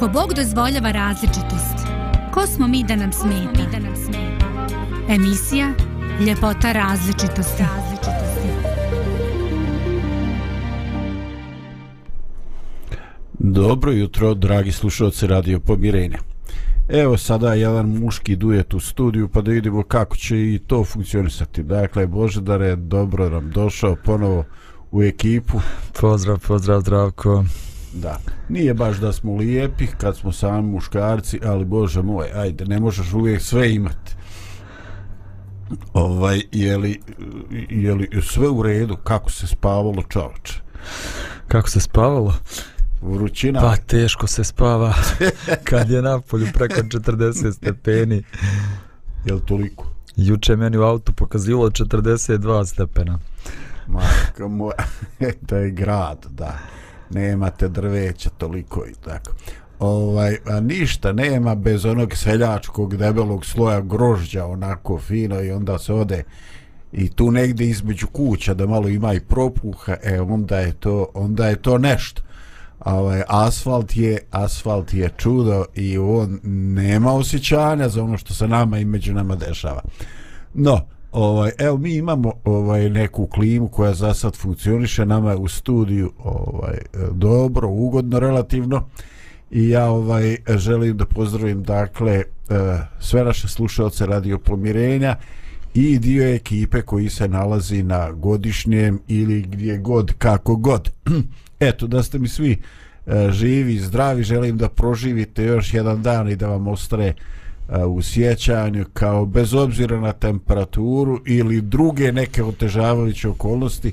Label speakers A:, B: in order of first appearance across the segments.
A: Ako Bog dozvoljava različitost, ko smo mi da nam smeta? Emisija Ljepota različitosti.
B: Dobro jutro, dragi slušalci Radio Pomirenja. Evo sada jedan muški duet u studiju pa da vidimo kako će i to funkcionisati. Dakle, Božedar je dobro nam došao ponovo u ekipu.
C: Pozdrav, pozdrav, zdravko.
B: Da, nije baš da smo lijepi kad smo sami muškarci, ali Bože moj, ajde, ne možeš uvijek sve imati. Ovaj, je li, je li sve u redu, kako se spavalo čovače?
C: Kako se spavalo?
B: Vrućina.
C: Pa teško se spava kad je na polju preko 40 stepeni.
B: Je li toliko?
C: Juče meni u autu pokazilo 42 stepena.
B: Majka moja, to je grad, da. Nemate drveća toliko i tako. Ovaj, a ništa nema bez onog seljačkog debelog sloja grožđa onako fino i onda se ode i tu negde između kuća da malo ima i propuha, e onda je to, onda je to nešto ovaj asfalt je asfalt je čudo i on nema osjećanja za ono što se nama i među nama dešava. No, ovaj evo mi imamo ovaj neku klimu koja za sad funkcioniše nama je u studiju ovaj dobro, ugodno relativno i ja ovaj želim da pozdravim dakle eh, sve naše slušaoce Radio Pomirenja i dio ekipe koji se nalazi na godišnjem ili gdje god kako god. Eto, da ste mi svi eh, živi, zdravi, želim da proživite još jedan dan i da vam ostre uh, E, u sjećanju kao bez obzira na temperaturu ili druge neke otežavajuće okolnosti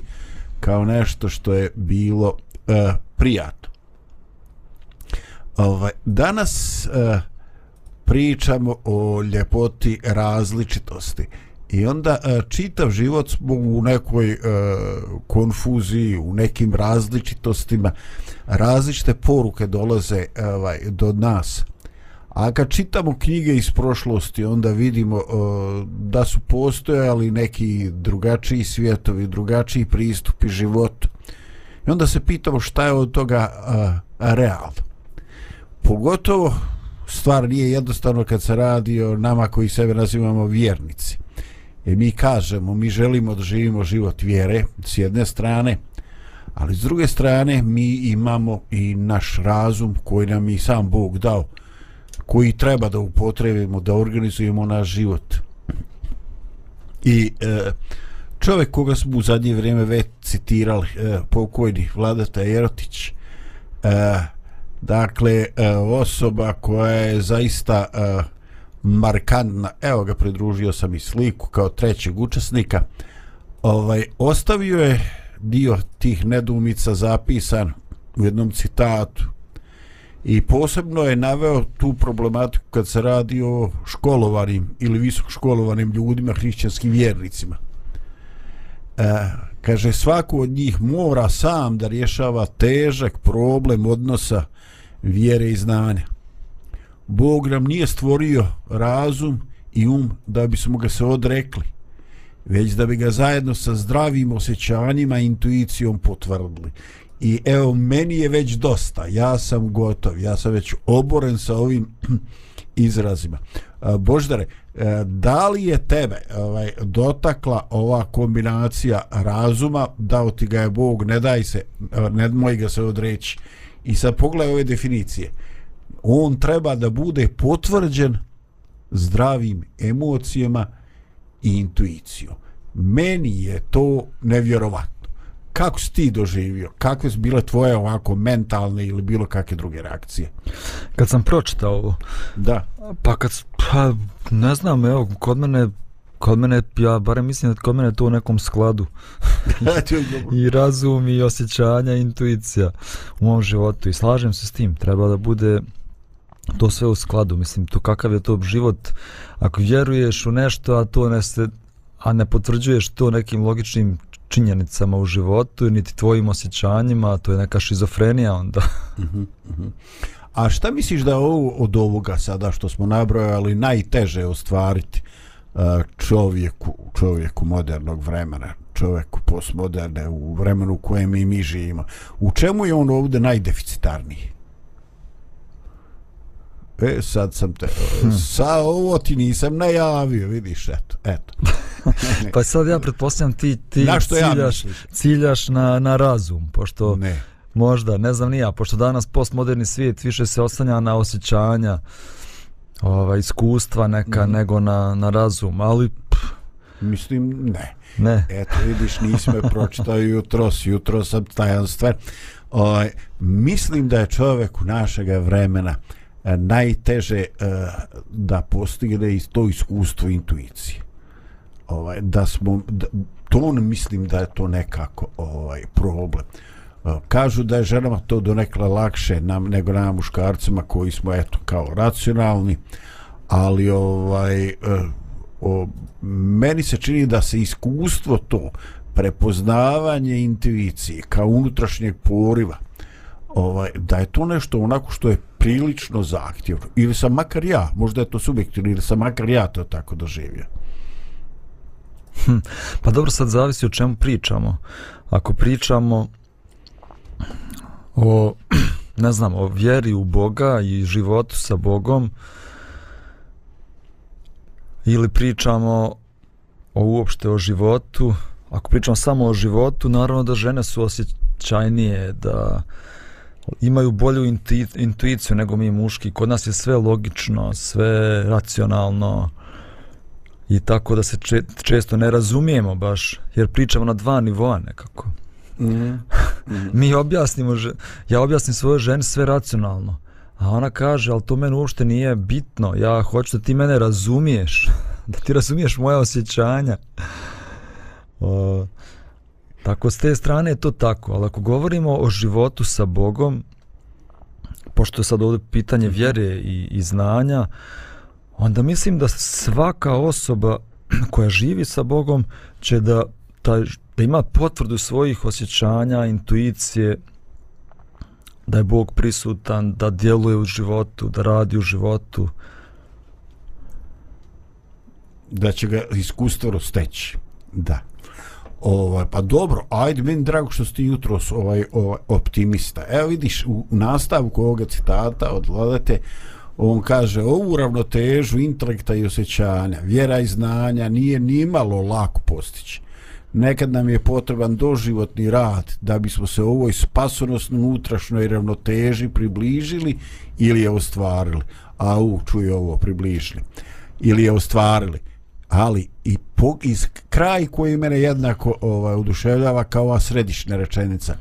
B: kao nešto što je bilo e, prijatno. Ovaj, danas e, pričamo o ljepoti različitosti. I onda e, čitav život smo u nekoj e, konfuziji, u nekim različitostima, različite poruke dolaze ovaj, do nas. A kad čitamo knjige iz prošlosti, onda vidimo uh, da su postojali neki drugačiji svjetovi, drugačiji pristupi životu. I onda se pitamo šta je od toga e, uh, realno. Pogotovo stvar nije jednostavno kad se radi o nama koji sebe nazivamo vjernici. E mi kažemo, mi želimo da živimo život vjere s jedne strane, ali s druge strane mi imamo i naš razum koji nam i sam Bog dao, koji treba da upotrebimo, da organizujemo naš život. I e, čovjek koga smo u zadnje vrijeme već citirali, e, pokojni Vladata Jerotić, e, dakle, e, osoba koja je zaista e, markantna, evo ga pridružio sam i sliku kao trećeg učesnika, ovaj, ostavio je dio tih nedumica zapisan u jednom citatu i posebno je naveo tu problematiku kad se radi o školovanim ili visokoškolovanim ljudima, hrišćanskim vjernicima. E, kaže, svako od njih mora sam da rješava težak problem odnosa vjere i znanja. Bog nam nije stvorio razum i um da bismo ga se odrekli, već da bi ga zajedno sa zdravim osjećanjima i intuicijom potvrdili. I evo, meni je već dosta, ja sam gotov, ja sam već oboren sa ovim izrazima. Boždare, e, da li je tebe ovaj, dotakla ova kombinacija razuma, dao ti ga je Bog, ne daj se, ne moj ga se odreći. I sad pogledaj ove definicije on treba da bude potvrđen zdravim emocijama i intuicijom. Meni je to nevjerovatno. Kako si ti doživio? Kakve su bile tvoje ovako mentalne ili bilo kakve druge reakcije?
C: Kad sam pročitao ovo,
B: da.
C: pa kad, pa ne znam, evo, kod mene kod mene, ja barem mislim da kod mene to u nekom skladu. I razum, i osjećanja, i intuicija u mom životu. I slažem se s tim. Treba da bude to sve u skladu, mislim, to kakav je to život, ako vjeruješ u nešto, a to ne se, a ne potvrđuješ to nekim logičnim činjenicama u životu, niti tvojim osjećanjima, to je neka šizofrenija onda. Uh -huh,
B: uh -huh. A šta misliš da ovo od ovoga sada što smo nabrojali najteže ostvariti čovjeku, čovjeku modernog vremena, čovjeku postmoderne, u vremenu u kojem i mi živimo. U čemu je on ovdje najdeficitarniji? E, sad sam te, hm. sa ovo ti nisam najavio, vidiš, eto, eto.
C: pa sad ja pretpostavljam ti, ti na ciljaš, ja ciljaš na, na razum, pošto ne. možda, ne znam ni ja, pošto danas postmoderni svijet više se oslanja na osjećanja, ova, iskustva neka, mm. nego na, na razum, ali... Pff.
B: Mislim, ne.
C: Ne.
B: Eto, vidiš, nisi me pročitao jutro, jutro sam tajan stvar. Ovaj, mislim da je čovjek u našega vremena e, najteže e, da postigne iz to iskustvo intuicije. Ovaj, da smo, da, to on mislim da je to nekako ovaj problem. E, kažu da je ženama to donekle lakše nam, nego nam muškarcima koji smo eto kao racionalni, ali ovaj e, o, meni se čini da se iskustvo to prepoznavanje intuicije kao unutrašnjeg poriva ovaj, da je to nešto onako što je prilično zahtjevno ili sam makar ja, možda je to subjektivno ili sam makar ja to tako doživio
C: hm, pa dobro sad zavisi o čemu pričamo. Ako pričamo o ne znam, o vjeri u Boga i životu sa Bogom ili pričamo o uopšte o životu ako pričamo samo o životu naravno da žene su osjećajnije da imaju bolju intu, intuiciju nego mi muški. Kod nas je sve logično sve racionalno i tako da se če, često ne razumijemo baš jer pričamo na dva nivoa nekako mm -hmm. mi objasnimo ja objasnim svoje ženi sve racionalno A ona kaže, ali to meni uopšte nije bitno, ja hoću da ti mene razumiješ, da ti razumiješ moje osjećanja. O, tako, s te strane je to tako, ali ako govorimo o životu sa Bogom, pošto je sad ovdje pitanje vjere i, i znanja, onda mislim da svaka osoba koja živi sa Bogom će da, ta, da ima potvrdu svojih osjećanja, intuicije, da je Bog prisutan, da djeluje u životu, da radi u životu.
B: Da će ga iskustvo rosteći. Da. Ovaj, pa dobro, ajde, meni drago što ste jutro ovaj, ovaj, optimista. Evo vidiš, u nastavku ovoga citata od vladate, on kaže, ovu ravnotežu intelekta i osjećanja, vjera i znanja nije nimalo lako postići nekad nam je potreban doživotni rad da bismo se ovoj spasonosno unutrašnjoj ravnoteži približili ili je ostvarili. A u, čuje ovo, približili. Ili je ostvarili. Ali i po, iz kraj koji mene jednako ovaj, oduševljava kao ova središnja rečenica.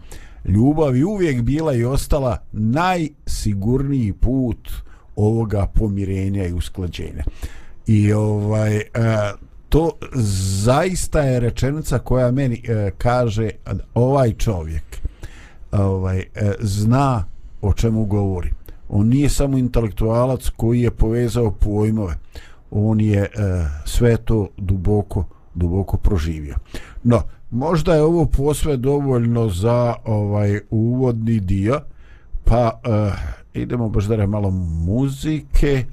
B: Ljubav je uvijek bila i ostala najsigurniji put ovoga pomirenja i usklađenja. I ovaj, e, to zaista je rečenica koja meni e, kaže ovaj čovjek ovaj e, zna o čemu govori. On nije samo intelektualac koji je povezao pojmove. On je e, sve to duboko duboko proživio. No možda je ovo posve dovoljno za ovaj uvodni dio pa e, idemo baš da malo muzike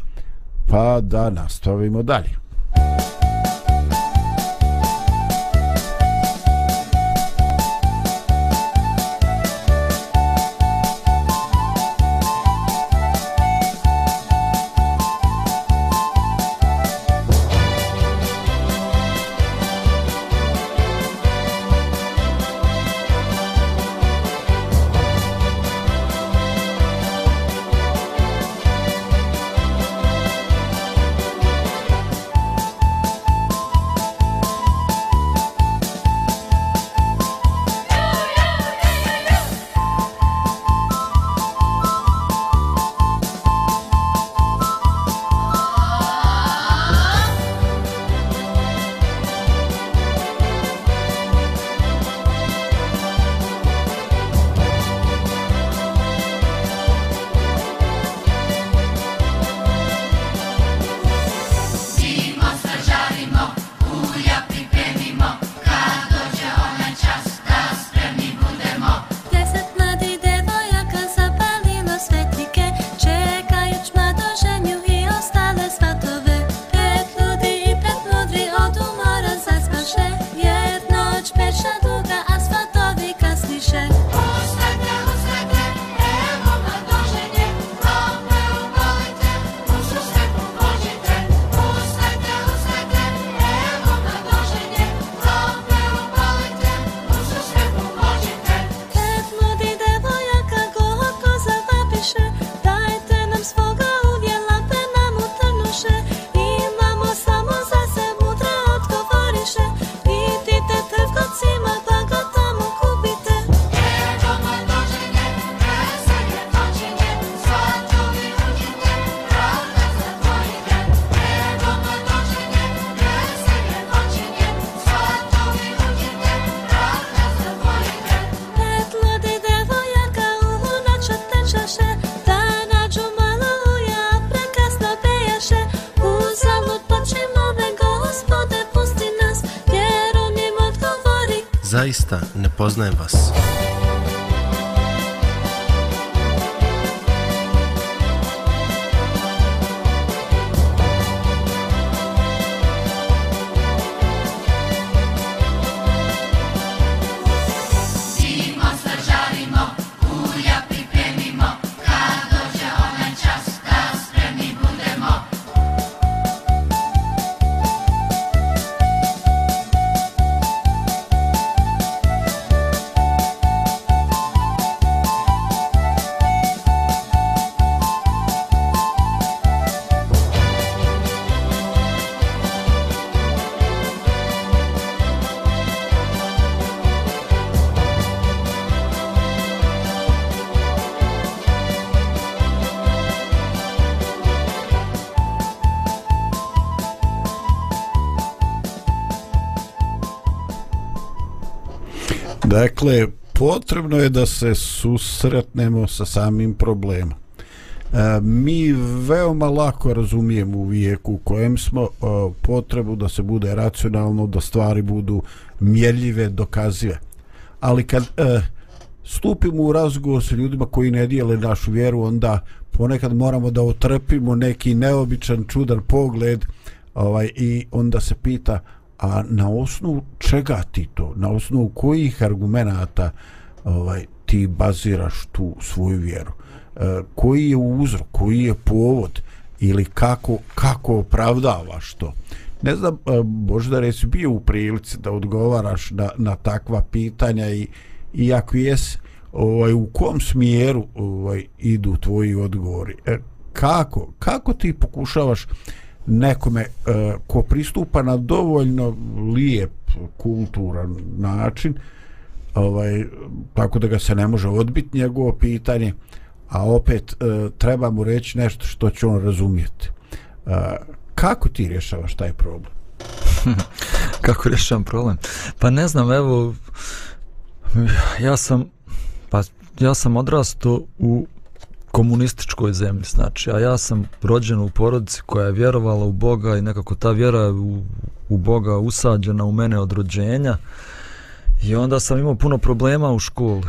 B: pa da nastavimo dalje.
D: Zaista ne poznajem vas.
B: Dakle, potrebno je da se susretnemo sa samim problemom. E, mi veoma lako razumijemo u vijeku u kojem smo e, potrebu da se bude racionalno, da stvari budu mjerljive, dokazive. Ali kad e, stupimo u razgovor sa ljudima koji ne dijele našu vjeru, onda ponekad moramo da otrpimo neki neobičan, čudan pogled ovaj, i onda se pita a na osnovu čega ti to? Na osnovu kojih argumenata ovaj ti baziraš tu svoju vjeru? E, koji je uzrok koji je povod ili kako kako opravdavaš to? Ne znam e, možda reci bio u prilici da odgovaraš na, na takva pitanja i i ako jes ovaj u kom smjeru ovaj idu tvoji odgovori? E, kako kako ti pokušavaš nekome uh, ko pristupa na dovoljno lijep kulturan način ovaj tako da ga se ne može odbiti njegovo pitanje a opet uh, treba mu reći nešto što će on razumjeti. Uh, kako ti rješavaš taj problem?
C: Kako rješavam problem? Pa ne znam evo ja sam pa ja sam odrastao u komunističkoj zemlji, znači, a ja sam rođen u porodici koja je vjerovala u Boga i nekako ta vjera u, u Boga usađena u mene od rođenja i onda sam imao puno problema u školi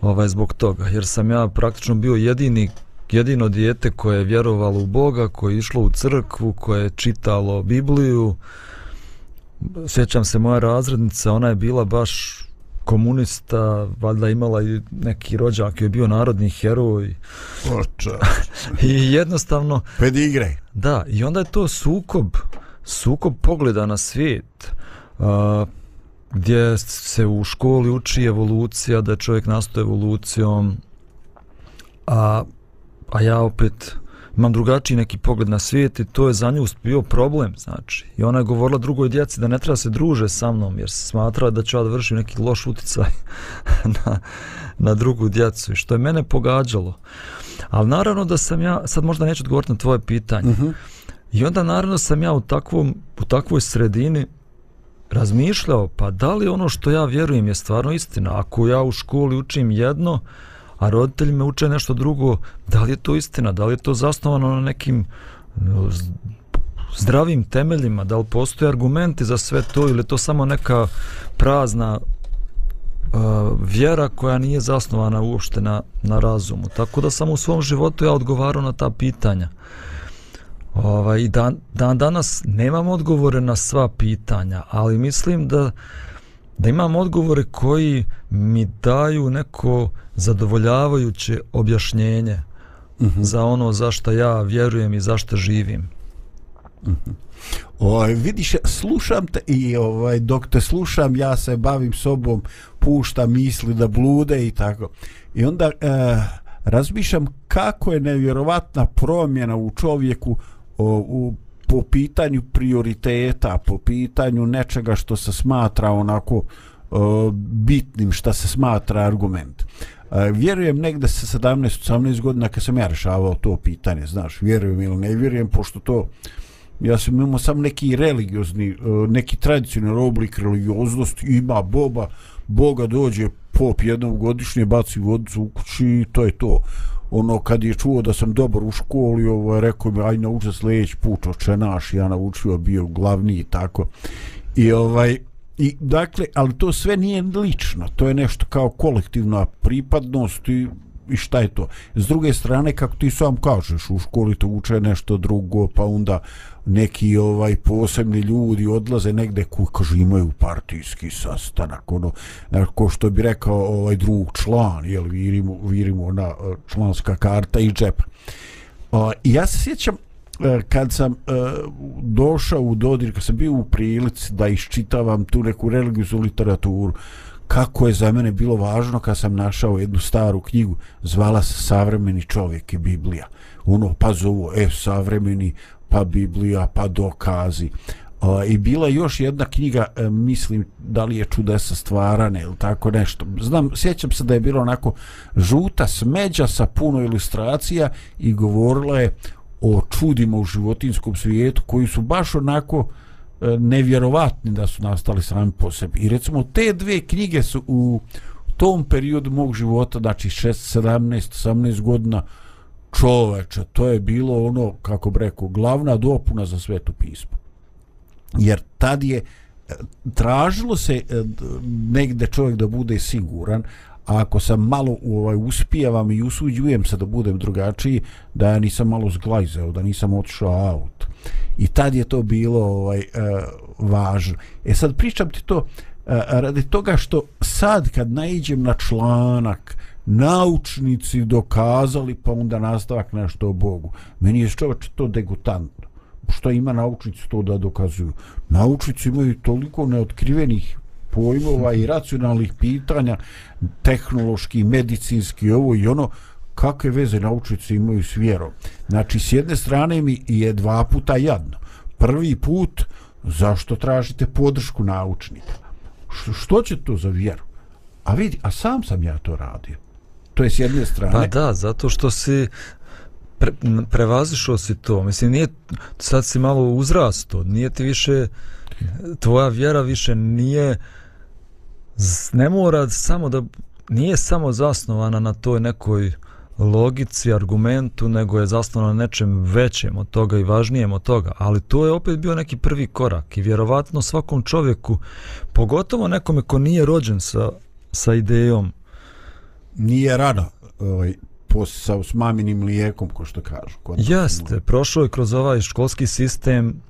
C: ovaj, zbog toga, jer sam ja praktično bio jedini jedino dijete koje je vjerovalo u Boga, koje je išlo u crkvu, koje je čitalo Bibliju. Sjećam se moja razrednica, ona je bila baš komunista, valjda imala i neki rođak je bio narodni heroj.
B: Oča.
C: I jednostavno...
B: Pedigre.
C: Da, i onda je to sukob, sukob pogleda na svijet, a, gdje se u školi uči evolucija, da je čovjek nastoje evolucijom, a, a ja opet imam drugačiji neki pogled na svijet i to je za nju bio problem, znači. I ona je govorila drugoj djeci da ne treba se druže sa mnom, jer se smatrala da ću ja da vršim neki loš uticaj na, na drugu djecu, što je mene pogađalo. Ali naravno da sam ja, sad možda neću odgovoriti na tvoje pitanje, uh mhm. -huh. i onda naravno sam ja u, takvom, u takvoj sredini razmišljao, pa da li ono što ja vjerujem je stvarno istina? Ako ja u školi učim jedno, a roditelji me uče nešto drugo, da li je to istina, da li je to zasnovano na nekim zdravim temeljima, da li postoje argumenti za sve to ili je to samo neka prazna uh, vjera koja nije zasnovana uopšte na, na razumu. Tako da sam u svom životu ja odgovarao na ta pitanja. Ovaj, dan, dan danas nemam odgovore na sva pitanja, ali mislim da da imam odgovore koji mi daju neko zadovoljavajuće objašnjenje uh mhm. -huh. za ono za što ja vjerujem i za što živim.
B: Uh mhm. -huh. Oj, vidiš, slušam te i ovaj, dok te slušam, ja se bavim sobom, puštam misli da blude i tako. I onda e, razmišljam kako je nevjerovatna promjena u čovjeku o, u po pitanju prioriteta, po pitanju nečega što se smatra onako e, bitnim, što se smatra argument. E, vjerujem negde sa 17-18 godina kad sam ja rešavao to pitanje, znaš, vjerujem ili ne vjerujem, pošto to ja sam imao sam neki religiozni, e, neki tradicionalni oblik religioznosti, ima boba, Boga dođe pop jednom godišnje, baci vodicu u kući i to je to ono kad je čuo da sam dobar u školi ovo je rekao mi aj nauči sljedeći put oče naš ja naučio bio glavni i tako. I ovaj I dakle, ali to sve nije lično, to je nešto kao kolektivna pripadnost i, i šta je to. S druge strane, kako ti sam kažeš, u školi to uče nešto drugo, pa onda neki ovaj posebni ljudi odlaze negde koji kažu imaju partijski sastanak, ono, ko što bi rekao ovaj drug član, jel, virimo, virimo na eh, članska karta i džep. A, ja se sjećam, eh, kad sam eh, došao u dodir, kad sam bio u prilici da iščitavam tu neku religijsku literaturu, kako je za mene bilo važno kad sam našao jednu staru knjigu, zvala se Savremeni čovjek i Biblija. Ono, pa zovu, e, savremeni, pa Biblija, pa dokazi. I bila još jedna knjiga, e, mislim, da li je čudesa stvarane ili tako nešto. Znam, sjećam se da je bilo onako žuta smeđa sa puno ilustracija i govorila je o čudima u životinskom svijetu koji su baš onako e, E, nevjerovatni da su nastali sami po sebi. I recimo te dve knjige su u tom periodu mog života, znači 6, 17, 18 godina, čoveče, to je bilo ono, kako bi rekao, glavna dopuna za svetu pismo. Jer tad je e, tražilo se e, negde čovjek da bude siguran, a ako sam malo ovaj, uspijevam i usuđujem se da budem drugačiji, da ja nisam malo zglajzeo, da nisam otišao out. I tad je to bilo ovaj, e, važno. E sad pričam ti to e, radi toga što sad kad naiđem na članak naučnici dokazali pa onda nastavak nešto o Bogu. Meni je čovječ to degutantno. Što ima naučnici to da dokazuju? Naučnici imaju toliko neotkrivenih pojmova i racionalnih pitanja tehnološki, medicinski, ovo i ono kakve veze naučnici imaju s vjerom. Znači, s jedne strane mi je dva puta jadno. Prvi put, zašto tražite podršku naučnika? Što, što će to za vjeru? A vidi, a sam sam ja to radio. To je s jedne strane.
C: Pa da, zato što si pre, prevazišao si to. Mislim, nije, sad si malo uzrasto. Nije ti više, tvoja vjera više nije ne mora samo da nije samo zasnovana na toj nekoj logici, argumentu, nego je zasnovana na nečem većem od toga i važnijem od toga. Ali to je opet bio neki prvi korak i vjerovatno svakom čovjeku, pogotovo nekome ko nije rođen sa, sa idejom.
B: Nije rano ovaj, posao s maminim lijekom, ko što kažu.
C: Jeste, prošao je kroz ovaj školski sistem,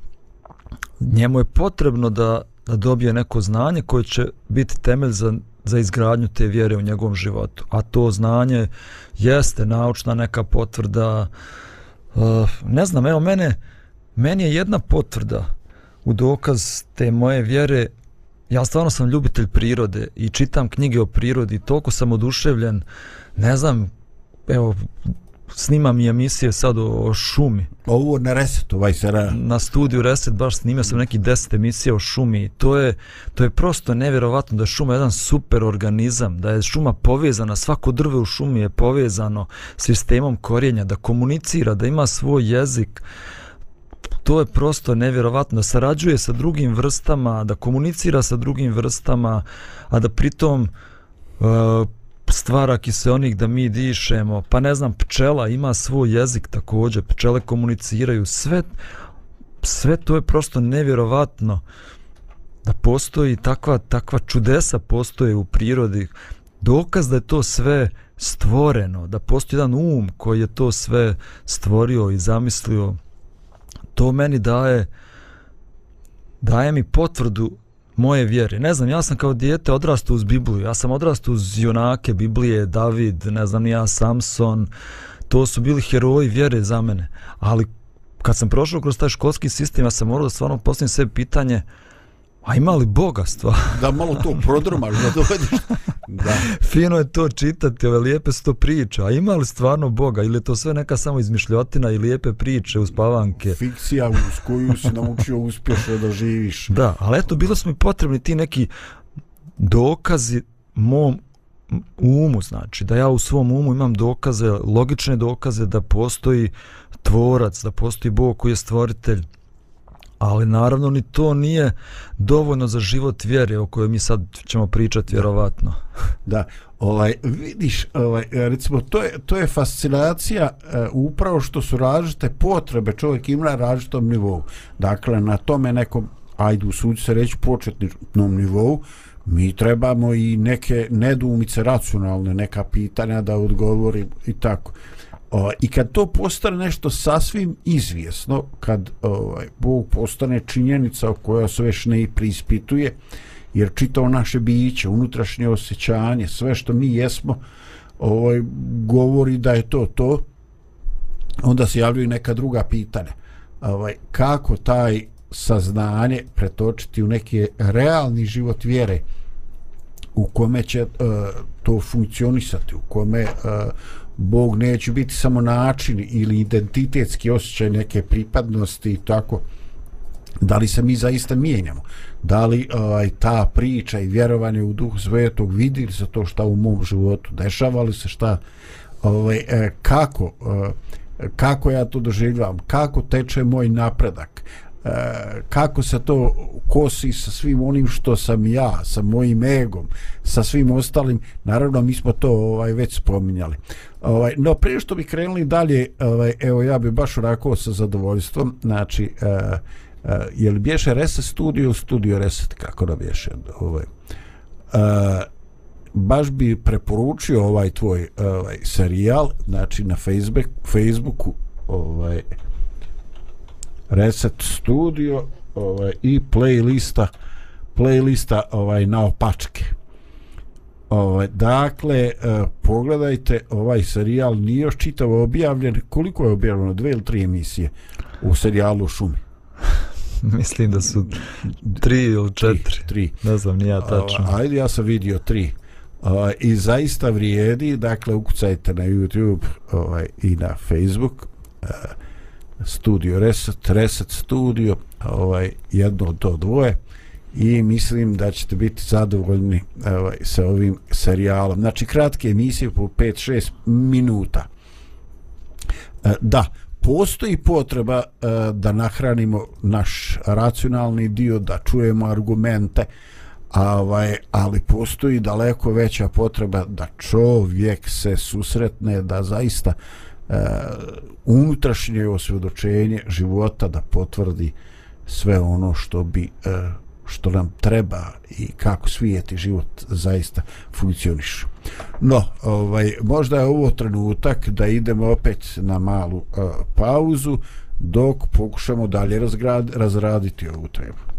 C: njemu je potrebno da da dobije neko znanje koje će biti temelj za, za izgradnju te vjere u njegovom životu. A to znanje jeste naučna neka potvrda. Uh, ne znam, evo mene, meni je jedna potvrda u dokaz te moje vjere. Ja stvarno sam ljubitelj prirode i čitam knjige o prirodi. Toliko sam oduševljen. Ne znam, evo, snimam i emisije sad o, o šumi.
B: Ovo na Reset, ovaj se.
C: Na studiju Reset baš snimio sam neki deset emisija o šumi. To je, to je prosto nevjerovatno da je šuma jedan super organizam, da je šuma povezana, svako drve u šumi je povezano sistemom korijenja, da komunicira, da ima svoj jezik. To je prosto nevjerovatno, sarađuje sa drugim vrstama, da komunicira sa drugim vrstama, a da pritom uh, stvara kiseonik da mi dišemo, pa ne znam, pčela ima svoj jezik također, pčele komuniciraju, sve, sve to je prosto nevjerovatno da postoji takva, takva čudesa postoje u prirodi, dokaz da je to sve stvoreno, da postoji jedan um koji je to sve stvorio i zamislio, to meni daje daje mi potvrdu moje vjere. Ne znam, ja sam kao dijete odrastao uz Bibliju. Ja sam odrastao uz junake Biblije, David, ne znam, ja Samson. To su bili heroji vjere za mene. Ali kad sam prošao kroz taj školski sistem, ja sam morao da stvarno postavim sebi pitanje, A ima li Boga stvar?
B: Da malo to prodrmaš, da dovediš.
C: Da. Fino je to čitati, ove lijepe su to priče. A ima li stvarno Boga? Ili je to sve neka samo izmišljotina i lijepe priče uz pavanke?
B: Fikcija uz koju si naučio uspješno da živiš.
C: Da, ali eto, bilo su mi potrebni ti neki dokazi mom umu, znači, da ja u svom umu imam dokaze, logične dokaze da postoji tvorac, da postoji Bog koji je stvoritelj ali naravno ni to nije dovoljno za život vjere o kojoj mi sad ćemo pričati vjerovatno.
B: Da, ovaj vidiš, ovaj recimo to je to je fascinacija uh, upravo što su različite potrebe čovjek ima na različitom nivou. Dakle na tome nekom ajde u sud se reći početnom nivou mi trebamo i neke nedumice racionalne neka pitanja da odgovori i tako o, i kad to postane nešto sasvim izvjesno kad ovaj, Bog postane činjenica o kojoj se već ne prispituje jer čitao naše biće unutrašnje osjećanje sve što mi jesmo ovaj, govori da je to to onda se javljaju neka druga pitanja. Ovaj, kako taj saznanje pretočiti u neki realni život vjere u kome će uh, to funkcionisati u kome uh, Bog neće biti samo način ili identitetski osjećaj neke pripadnosti i tako. Da li se mi zaista mijenjamo? Da li ovaj, ta priča i vjerovanje u duh svetog vidi se to šta u mom životu? Dešava li se šta? Ovaj, e, kako e, kako ja to doživljavam? Kako teče moj napredak? E, kako se to kosi sa svim onim što sam ja sa mojim egom sa svim ostalim naravno mi smo to ovaj već spominjali ovaj no prije što bi krenuli dalje ovaj evo ja bih baš onako sa zadovoljstvom znači e, e, je li bješe Reset Studio, Studio Reset, kako da bješe? Ovaj. Uh, baš bi preporučio ovaj tvoj ovaj, serijal, znači na Facebook, Facebooku, ovaj, Reset Studio ovaj, i playlista playlista ovaj, na opačke. Ovaj, dakle, uh, pogledajte ovaj serijal, nije još čitavo objavljen, koliko je objavljeno, dve ili tri emisije u serijalu Šumi?
C: Mislim da su tri ili četiri. Tri. tri. Ne znam, nije tačno.
B: Uh, ajde, ja sam vidio tri. Uh, I zaista vrijedi, dakle, ukucajte na YouTube ovaj, i na Facebook uh, Studio Reset, Reset Studio, ovaj, jedno od to dvoje i mislim da ćete biti zadovoljni ovaj, sa ovim serijalom. Znači, kratke emisije po 5-6 minuta. E, da, postoji potreba e, da nahranimo naš racionalni dio, da čujemo argumente, ovaj, ali postoji daleko veća potreba da čovjek se susretne, da zaista uh, Eh, unutrašnje osvjedočenje života da potvrdi sve ono što bi uh, što nam treba i kako svijet i život zaista funkcionišu. No, ovaj, možda je ovo trenutak da idemo opet na malu uh, pauzu dok pokušamo dalje razgrad, razraditi ovu temu.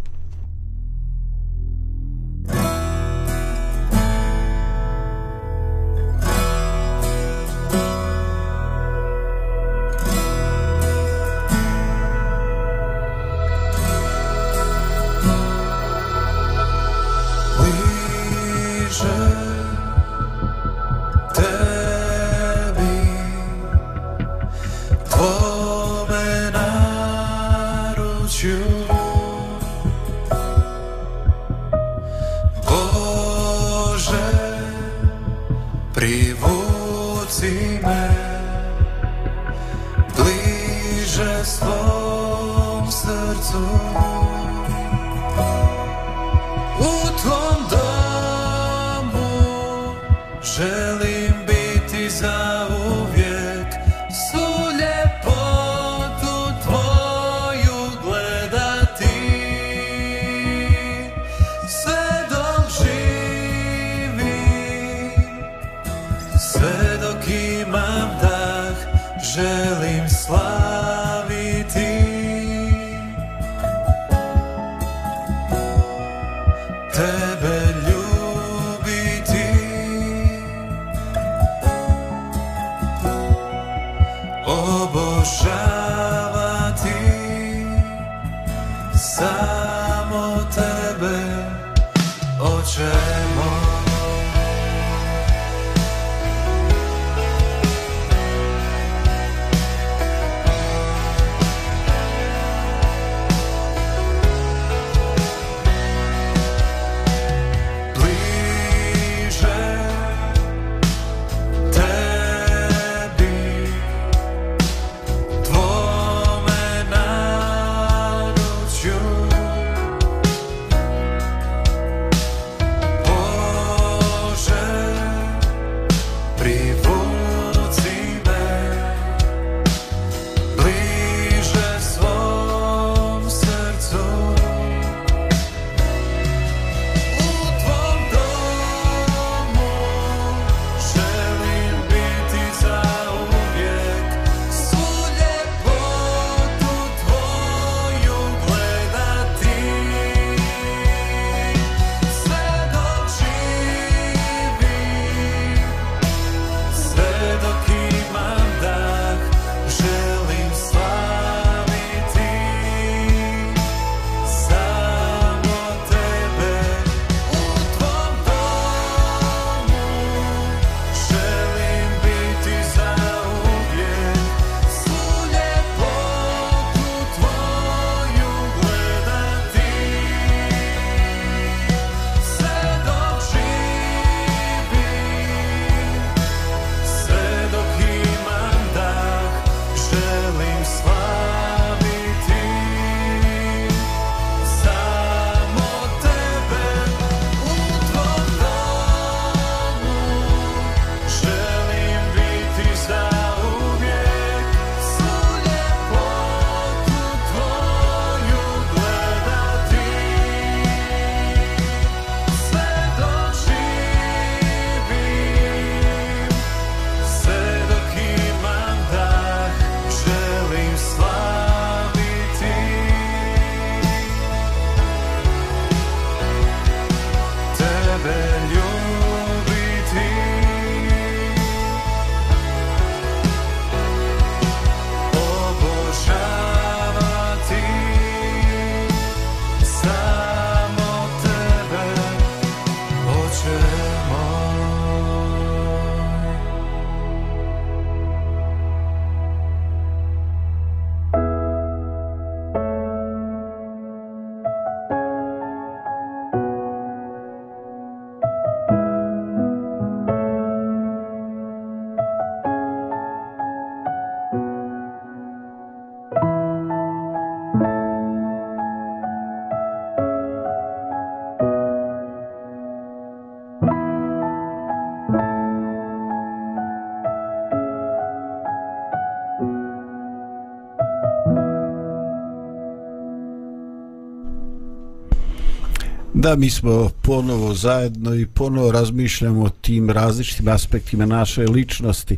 B: Da, mi smo ponovo zajedno i ponovo razmišljamo o tim različitim aspektima naše ličnosti,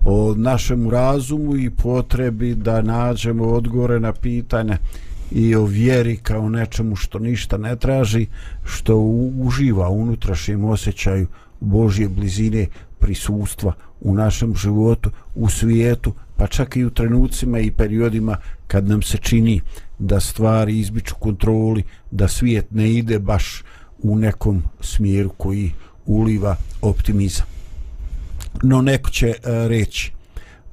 B: o našem razumu i potrebi da nađemo odgovore na pitanja i o vjeri kao nečemu što ništa ne traži, što uživa unutrašnjem osjećaju Božje blizine prisustva u našem životu, u svijetu, pa čak i u trenucima i periodima kad nam se čini da stvari izbiču kontroli, da svijet ne ide baš u nekom smjeru koji uliva optimizam. No neko će uh, reći,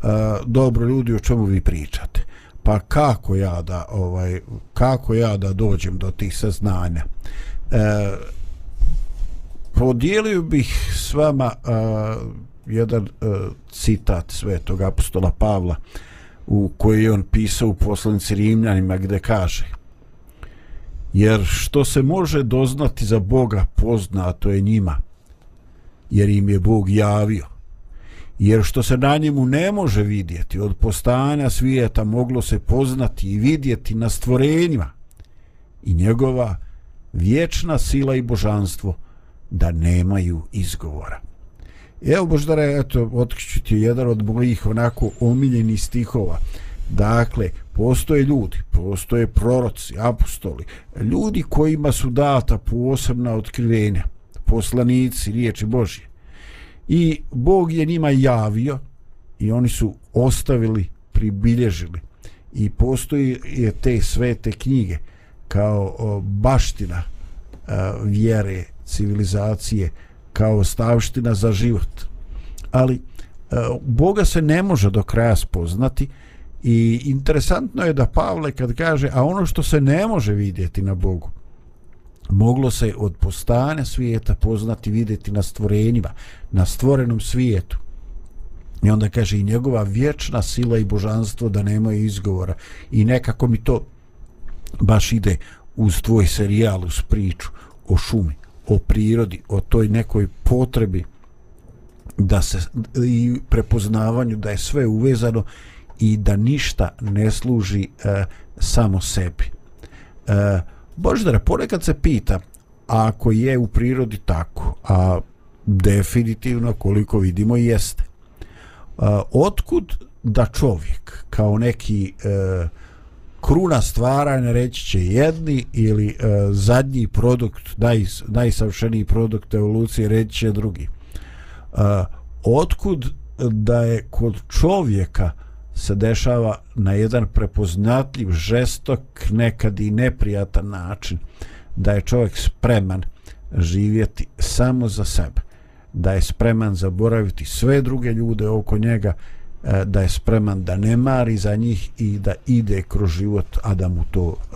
B: uh, dobro ljudi, o čemu vi pričate? Pa kako ja da ovaj kako ja da dođem do tih saznanja? Uh, podijelio bih s vama uh, jedan e, citat svetog apostola Pavla u koji on pisao u poslanici Rimljanima gde kaže jer što se može doznati za Boga poznato je njima jer im je Bog javio jer što se na njemu ne može vidjeti od postanja svijeta moglo se poznati i vidjeti na stvorenjima i njegova vječna sila i božanstvo da nemaju izgovora. Evo Boždare, eto, otkriću ti jedan od mojih onako omiljenih stihova. Dakle, postoje ljudi, postoje proroci, apostoli, ljudi kojima su data posebna otkrivenja, poslanici, riječi Božje. I Bog je njima javio i oni su ostavili, pribilježili. I postoji je te svete knjige kao baština vjere, civilizacije, kao stavština za život. Ali e, Boga se ne može do kraja spoznati i interesantno je da Pavle kad kaže a ono što se ne može vidjeti na Bogu moglo se od postane svijeta poznati vidjeti na stvorenjima, na stvorenom svijetu. I onda kaže i njegova vječna sila i božanstvo da nemaju izgovora. I nekako mi to baš ide uz tvoj serijal, uz priču o šumi, o prirodi, o toj nekoj potrebi da se i prepoznavanju da je sve uvezano i da ništa ne služi e, samo sebi. E, Boždara, ponekad se pita, ako je u prirodi tako, a definitivno koliko vidimo jeste, e, otkud da čovjek kao neki e, kruna stvaranja reći će jedni ili e, zadnji produkt, naj, najsavšeniji produkt evolucije reći će drugi. E, otkud da je kod čovjeka se dešava na jedan prepoznatljiv, žestok, nekad i neprijatan način da je čovjek spreman živjeti samo za sebe da je spreman zaboraviti sve druge ljude oko njega E, da je spreman da ne mari za njih i da ide kroz život a da mu to e,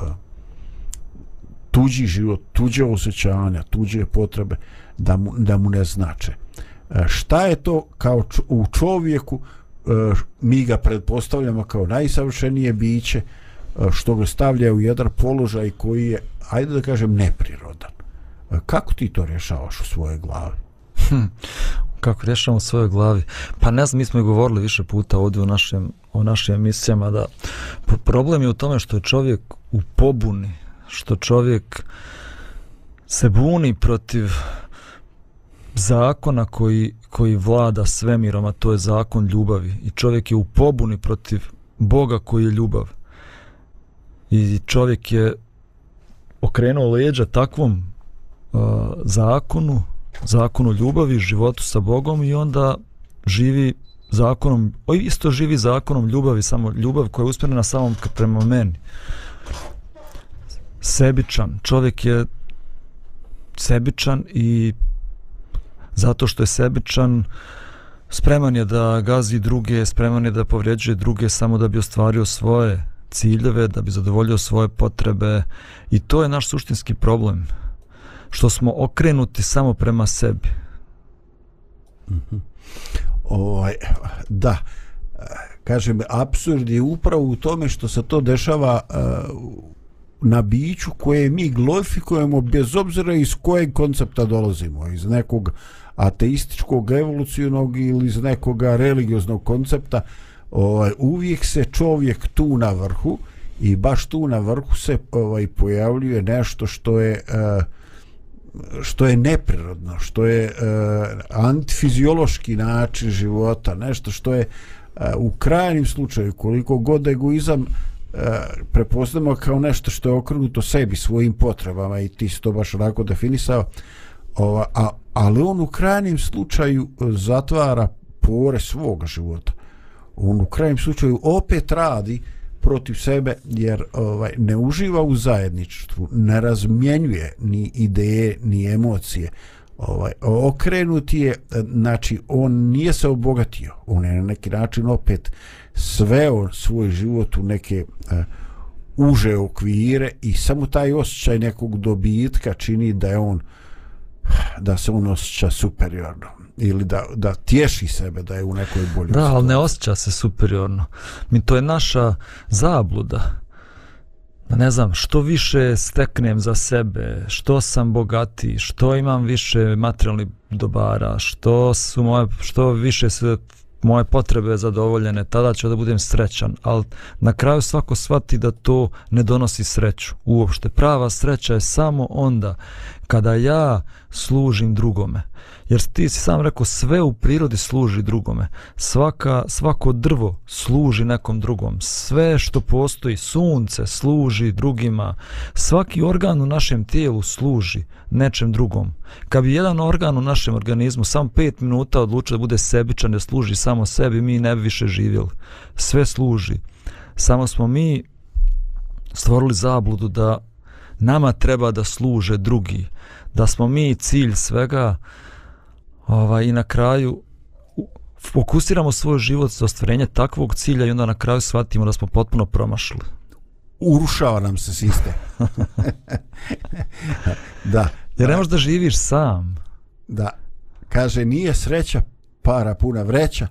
B: tuđi život, tuđe osjećanja tuđe potrebe da mu, da mu ne znače e, šta je to kao u čovjeku mi ga predpostavljamo kao najsavršenije biće što ga stavlja u jedan položaj koji je, ajde da kažem, neprirodan. Kako ti to rješavaš u svojoj glavi?
C: Hm, kako rješavamo u svojoj glavi? Pa ne znam, mi smo i govorili više puta ovdje u našem, o našim emisijama da problem je u tome što je čovjek u pobuni, što čovjek se buni protiv zakona koji, koji vlada svemirom, a to je zakon ljubavi. I čovjek je u pobuni protiv Boga koji je ljubav. I čovjek je okrenuo leđa takvom uh, zakonu, zakonu ljubavi, životu sa Bogom i onda živi zakonom, o isto živi zakonom ljubavi, samo ljubav koja je uspjena samom prema meni. Sebičan. Čovjek je sebičan i zato što je sebičan, spreman je da gazi druge, spreman je da povrijeđuje druge samo da bi ostvario svoje ciljeve, da bi zadovoljio svoje potrebe i to je naš suštinski problem, što smo okrenuti samo prema sebi.
B: Mm -hmm. ovaj, da, e, kažem, absurd je upravo u tome što se to dešava uh, na biću koje mi glorifikujemo bez obzira iz kojeg koncepta dolazimo, iz nekog ateističkog, evolucionog ili iz nekog religioznog koncepta, ovaj, uvijek se čovjek tu na vrhu i baš tu na vrhu se ovaj pojavljuje nešto što je eh, što je neprirodno, što je uh, antifiziološki način života, nešto što je uh, u krajnim slučaju koliko god egoizam uh, prepoznamo kao nešto što je okrenuto sebi, svojim potrebama i ti si to baš onako definisao, ova, a, ali on u krajnim slučaju zatvara pore svoga života. On u krajnim slučaju opet radi uh, protiv sebe jer ovaj ne uživa u zajedništvu, ne razmjenjuje ni ideje ni emocije. Ovaj okrenut je znači on nije se obogatio, on je na neki način opet sveo svoj život u neke uh, uže okvire i samo taj osjećaj nekog dobitka čini da je on da se on osjeća superiorno ili da, da tješi sebe da je u nekoj boljoj
C: Da, ali ne osjeća se superiorno. Mi to je naša zabluda. Da ne znam, što više steknem za sebe, što sam bogati, što imam više materijalnih dobara, što su moje, što više se moje potrebe zadovoljene, tada ću da budem srećan, ali na kraju svako shvati da to ne donosi sreću. Uopšte, prava sreća je samo onda kada ja služim drugome. Jer ti si sam rekao, sve u prirodi služi drugome. Svaka, svako drvo služi nekom drugom. Sve što postoji, sunce služi drugima. Svaki organ u našem tijelu služi nečem drugom. Kad bi jedan organ u našem organizmu samo pet minuta odlučio da bude sebičan, da služi samo sebi, mi ne bi više živjeli. Sve služi. Samo smo mi stvorili zabludu da nama treba da služe drugi. Da smo mi cilj svega ovaj, i na kraju fokusiramo svoj život za ostvarenje takvog cilja i onda na kraju shvatimo da smo potpuno promašili.
B: Urušava nam se sistem. da.
C: Jer ne možeš da živiš sam.
B: Da. Kaže, nije sreća para puna vreća,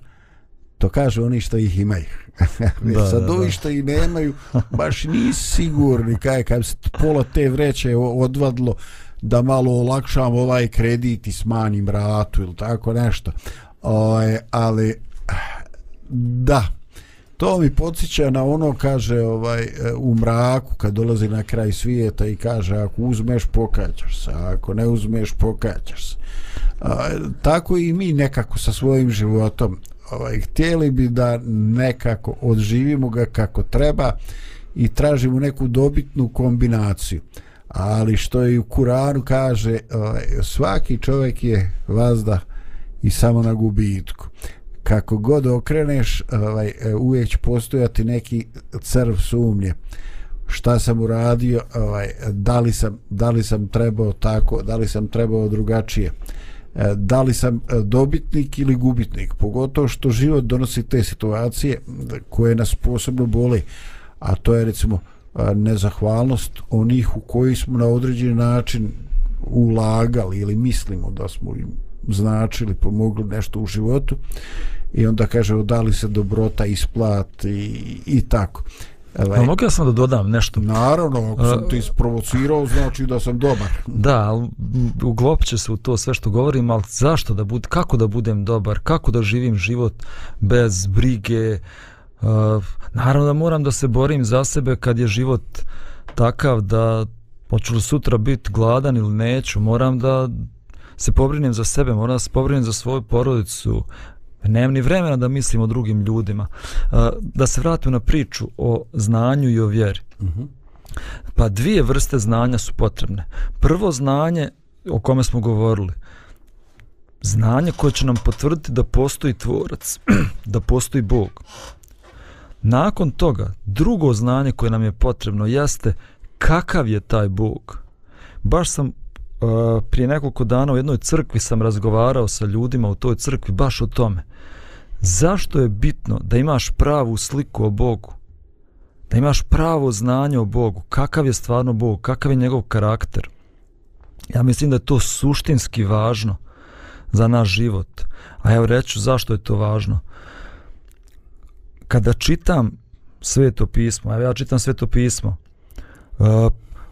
B: to kaže oni što ih imaju. da, Sad ovi što ih nemaju, baš nisi sigurni kaj, kaj se pola te vreće odvadlo, da malo olakšam ovaj kredit i smanjim ratu ili tako nešto. Oj, ovaj, ali, da, to mi podsjeća na ono kaže ovaj u mraku kad dolazi na kraj svijeta i kaže ako uzmeš pokaćaš se ako ne uzmeš pokaćaš se a, tako i mi nekako sa svojim životom ovaj htjeli bi da nekako odživimo ga kako treba i tražimo neku dobitnu kombinaciju ali što je u Kuranu kaže ovaj, svaki čovjek je vazda i samo na gubitku. Kako god okreneš ovaj, e, uvijek će postojati neki crv sumnje. Šta sam uradio ovaj, da, li sam, da li sam trebao tako da li sam trebao drugačije. E, da li sam e, dobitnik ili gubitnik. Pogotovo što život donosi te situacije koje nas posebno boli. A to je recimo nezahvalnost onih u koji smo na određeni način ulagali ili mislimo da smo im značili, pomogli nešto u životu i onda kaže da li se dobrota isplati i, i tako.
C: Ovaj, mogu ja sam da dodam nešto?
B: Naravno, ako sam ti isprovocirao, znači da sam dobar.
C: Da, uglopit će se u to sve što govorim, ali zašto da bud, kako da budem dobar, kako da živim život bez brige, uh, Uh, naravno da moram da se borim za sebe kad je život takav da hoću li sutra biti gladan ili neću, moram da se pobrinem za sebe, moram da se pobrinem za svoju porodicu, nemam ni vremena da mislim o drugim ljudima. Uh, da se vratim na priču o znanju i o vjeri. Uh mhm. -huh. Pa dvije vrste znanja su potrebne. Prvo znanje o kome smo govorili, znanje koje će nam potvrditi da postoji tvorac, da postoji Bog. Nakon toga, drugo znanje koje nam je potrebno jeste kakav je taj Bog. Baš sam uh, prije nekoliko dana u jednoj crkvi sam razgovarao sa ljudima u toj crkvi baš o tome. Zašto je bitno da imaš pravu sliku o Bogu? Da imaš pravo znanje o Bogu? Kakav je stvarno Bog? Kakav je njegov karakter? Ja mislim da je to suštinski važno za naš život. A evo reću zašto je to važno kada čitam sveto pismo, evo ja čitam sveto pismo, uh,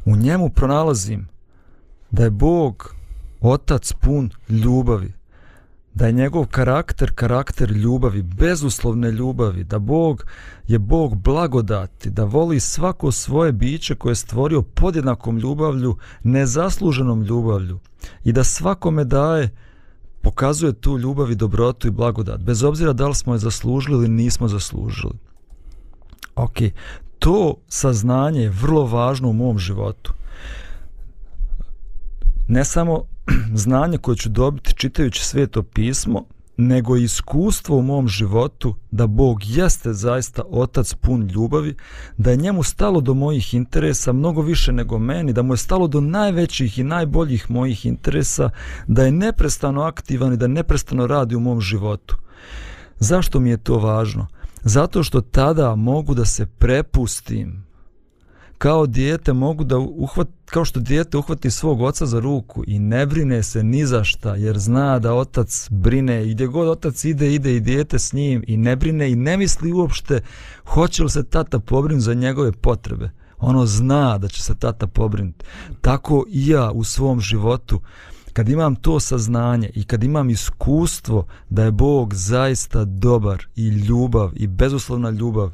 C: u njemu pronalazim da je Bog otac pun ljubavi, da je njegov karakter karakter ljubavi, bezuslovne ljubavi, da Bog je Bog blagodati, da voli svako svoje biće koje je stvorio podjednakom ljubavlju, nezasluženom ljubavlju i da svakome daje pokazuje tu ljubav i dobrotu i blagodat, bez obzira da li smo je zaslužili ili nismo zaslužili. Ok, to saznanje je vrlo važno u mom životu. Ne samo znanje koje ću dobiti čitajući sveto pismo, nego iskustvo u mom životu da Bog jeste zaista otac pun ljubavi, da je njemu stalo do mojih interesa mnogo više nego meni, da mu je stalo do najvećih i najboljih mojih interesa, da je neprestano aktivan i da neprestano radi u mom životu. Zašto mi je to važno? Zato što tada mogu da se prepustim kao dijete mogu da uhvat, kao što dijete uhvati svog oca za ruku i ne brine se ni za šta jer zna da otac brine i gdje god otac ide, ide i dijete s njim i ne brine i ne misli uopšte hoće li se tata pobrinuti za njegove potrebe. Ono zna da će se tata pobrinuti. Tako i ja u svom životu kad imam to saznanje i kad imam iskustvo da je Bog zaista dobar i ljubav i bezuslovna ljubav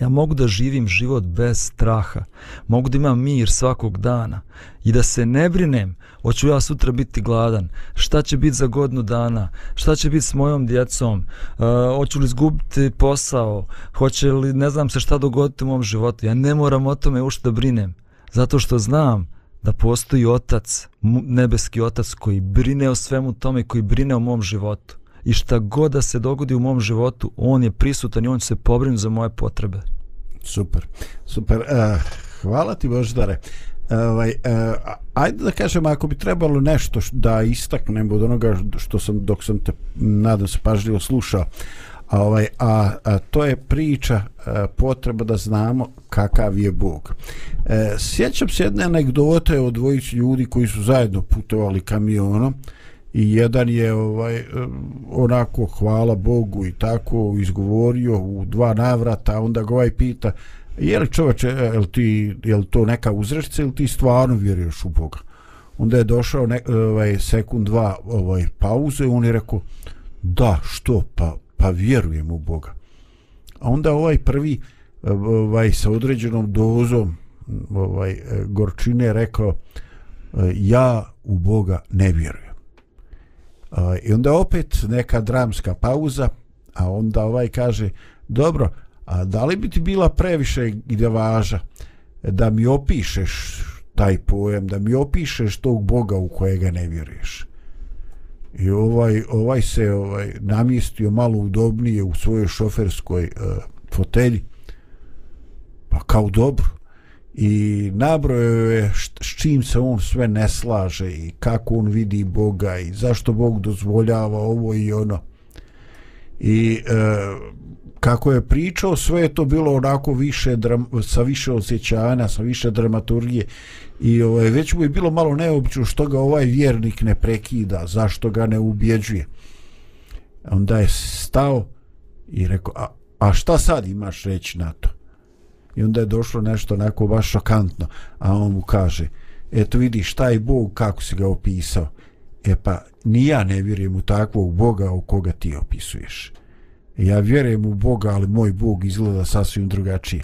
C: ja mogu da živim život bez straha, mogu da imam mir svakog dana. I da se ne brinem, hoću ja sutra biti gladan, šta će biti za godinu dana, šta će biti s mojom djecom, uh, hoću li izgubiti posao, hoće li ne znam se šta dogoditi u mom životu, ja ne moram o tome ušte da brinem, zato što znam da postoji otac, nebeski otac koji brine o svemu tome, koji brine o mom životu i šta god da se dogodi u mom životu, on je prisutan i on će se pobrinuti za moje potrebe.
B: Super, super. Uh, hvala ti Boždare. Ovaj, uh, ajde da kažem, ako bi trebalo nešto da istaknem od onoga što sam, dok sam te, nadam se, pažljivo slušao, a, ovaj, a, a to je priča a, potreba da znamo kakav je Bog. E, sjećam se jedne anegdote o dvojici ljudi koji su zajedno putovali kamionom i jedan je ovaj onako hvala Bogu i tako izgovorio u dva navrata onda ga ovaj pita je li čovječe e, je li, ti, je li to neka uzrešća ili ti stvarno vjeruješ u Boga? Onda je došao ne, ovaj, sekund dva ovaj, pauze i on je rekao da što pa, pa vjerujem u Boga. A onda ovaj prvi ovaj, sa određenom dozom ovaj, gorčine rekao ja u Boga ne vjerujem. I onda opet neka dramska pauza, a onda ovaj kaže, dobro, a da li bi ti bila previše važa da mi opišeš taj pojem, da mi opišeš tog Boga u kojega ne vjeruješ? I ovaj, ovaj se ovaj namjestio malo udobnije u svojoj šoferskoj uh, fotelji. Pa kao dobro i nabrojao je s čim se on sve ne slaže i kako on vidi Boga i zašto Bog dozvoljava ovo i ono. I e, kako je pričao sve je to bilo onako više dram, sa više osjećanja sa više dramaturgije. I ovaj, već mu je bilo malo neobično što ga ovaj vjernik ne prekida zašto ga ne ubjeđuje. Onda je stao i rekao a, a šta sad imaš reći na to? I onda je došlo nešto onako baš šokantno a on mu kaže eto vidi šta je Bog kako si ga opisao? E pa ni ja ne vjerujem u takvog Boga u koga ti opisuješ. Ja vjerujem u Boga ali moj Bog izgleda sasvim drugačije.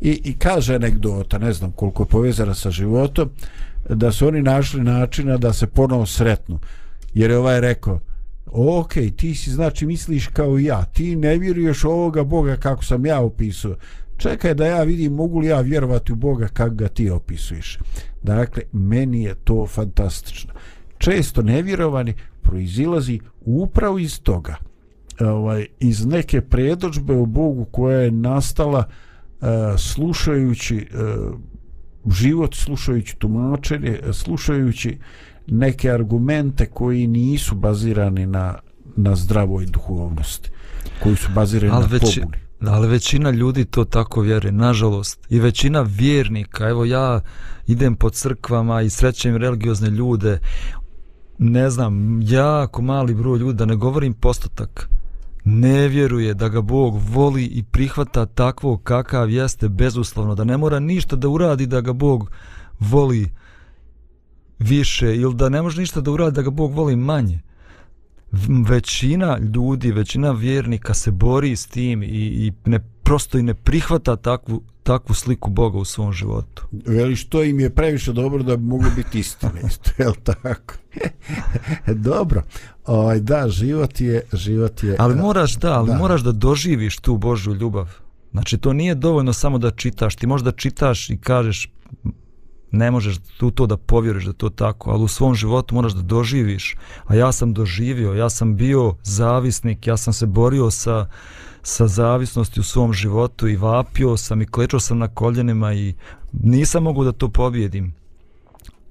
B: I, i kaže anegdota ne znam koliko je povezana sa životom da su oni našli načina da se ponovo sretnu. Jer je ovaj rekao ok, ti si znači misliš kao ja. Ti ne vjeruješ ovoga Boga kako sam ja opisao čekaj da ja vidim mogu li ja vjerovati u Boga kako ga ti opisuješ. Dakle, meni je to fantastično. Često nevjerovani proizilazi upravo iz toga. Ovaj, iz neke predođbe u Bogu koja je nastala uh, slušajući uh, život, slušajući tumačenje, slušajući neke argumente koji nisu bazirani na, na zdravoj duhovnosti, koji su bazirani Ali na već, pobuni
C: ali većina ljudi to tako vjeruje, nažalost. I većina vjernika, evo ja idem po crkvama i srećem religiozne ljude, ne znam, jako mali broj ljudi, da ne govorim postotak, ne vjeruje da ga Bog voli i prihvata takvo kakav jeste bezuslovno, da ne mora ništa da uradi da ga Bog voli više ili da ne može ništa da uradi da ga Bog voli manje većina ljudi, većina vjernika se bori s tim i, i ne, prosto i ne prihvata takvu, takvu sliku Boga u svom životu.
E: Veli što im je previše dobro da bi moglo biti istine, isto, je li tako? dobro, ovaj, da, život je, život je...
C: Ali moraš, da, ali da. moraš da doživiš tu Božju ljubav. Znači, to nije dovoljno samo da čitaš. Ti možda čitaš i kažeš, ne možeš tu to da povjeriš da to tako, ali u svom životu moraš da doživiš. A ja sam doživio, ja sam bio zavisnik, ja sam se borio sa, sa zavisnosti u svom životu i vapio sam i klečao sam na koljenima i nisam mogu da to pobjedim.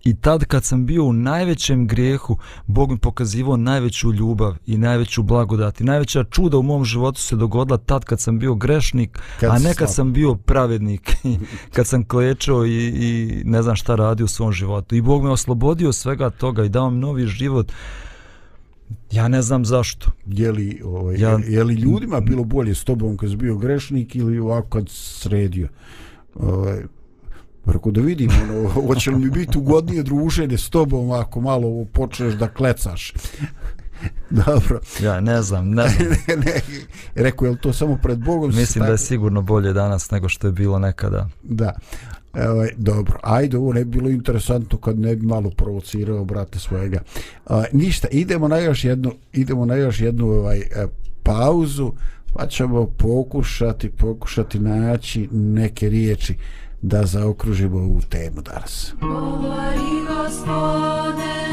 C: I tad kad sam bio u najvećem grijehu, Bog mi pokazivao najveću ljubav i najveću blagodat. I najveća čuda u mom životu se dogodila tad kad sam bio grešnik, kad a ne kad sam bio pravednik. kad sam klečao i, i ne znam šta radi u svom životu. I Bog me oslobodio svega toga i dao mi novi život. Ja ne znam zašto.
E: Je li, ovaj, ja, je li ljudima bilo bolje s tobom kad si bio grešnik ili ovako kad sredio? Ovaj, Preko da vidim, ono, hoće li mi biti ugodnije druženje s tobom ako malo počneš da klecaš. Dobro.
C: Ja ne znam, ne znam.
E: ne, ne, rekao, je li to samo pred Bogom?
C: Mislim tako... da je sigurno bolje danas nego što je bilo nekada.
E: Da. Evo, dobro, ajde, ovo ne bi bilo interesantno kad ne bi malo provocirao brate svojega. A, ništa, idemo na još jednu, idemo na još jednu ovaj, e, pauzu, pa ćemo pokušati, pokušati naći neke riječi da zaokružimo ovu temu danas. Govori gospode,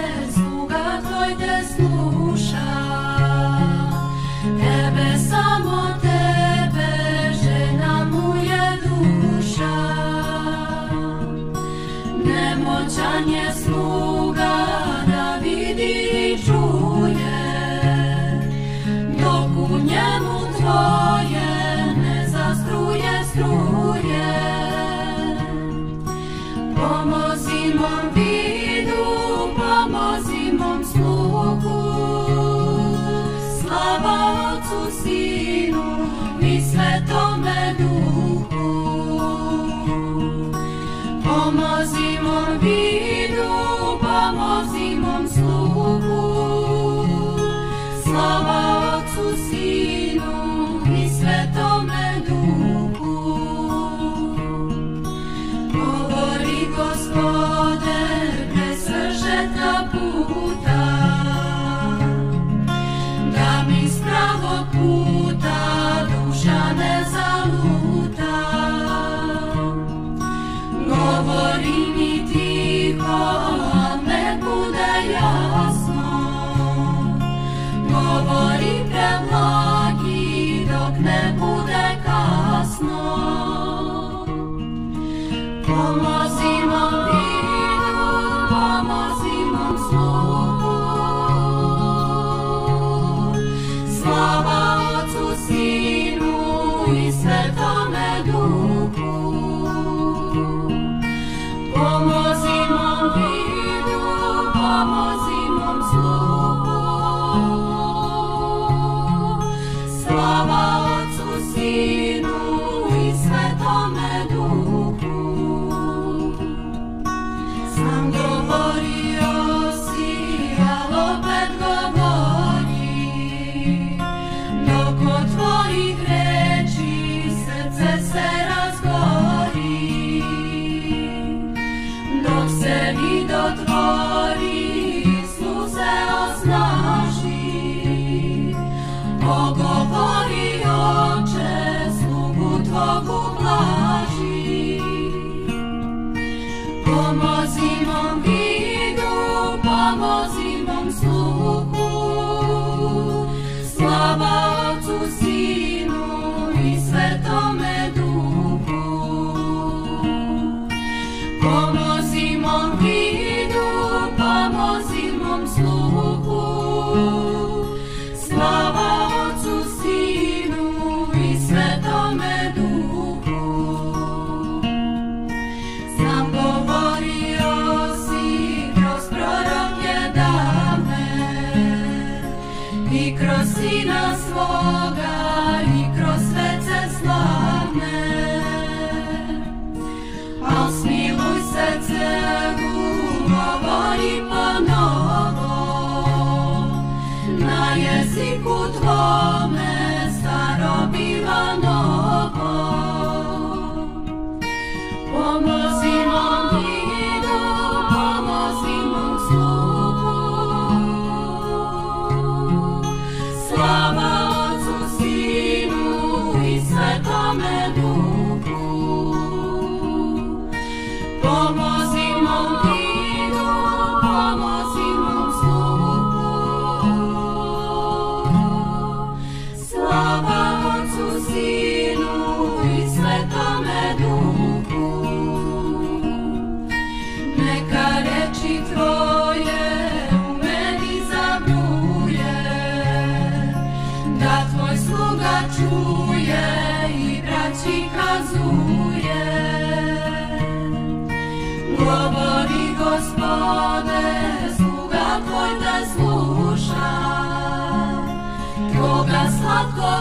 E: Слава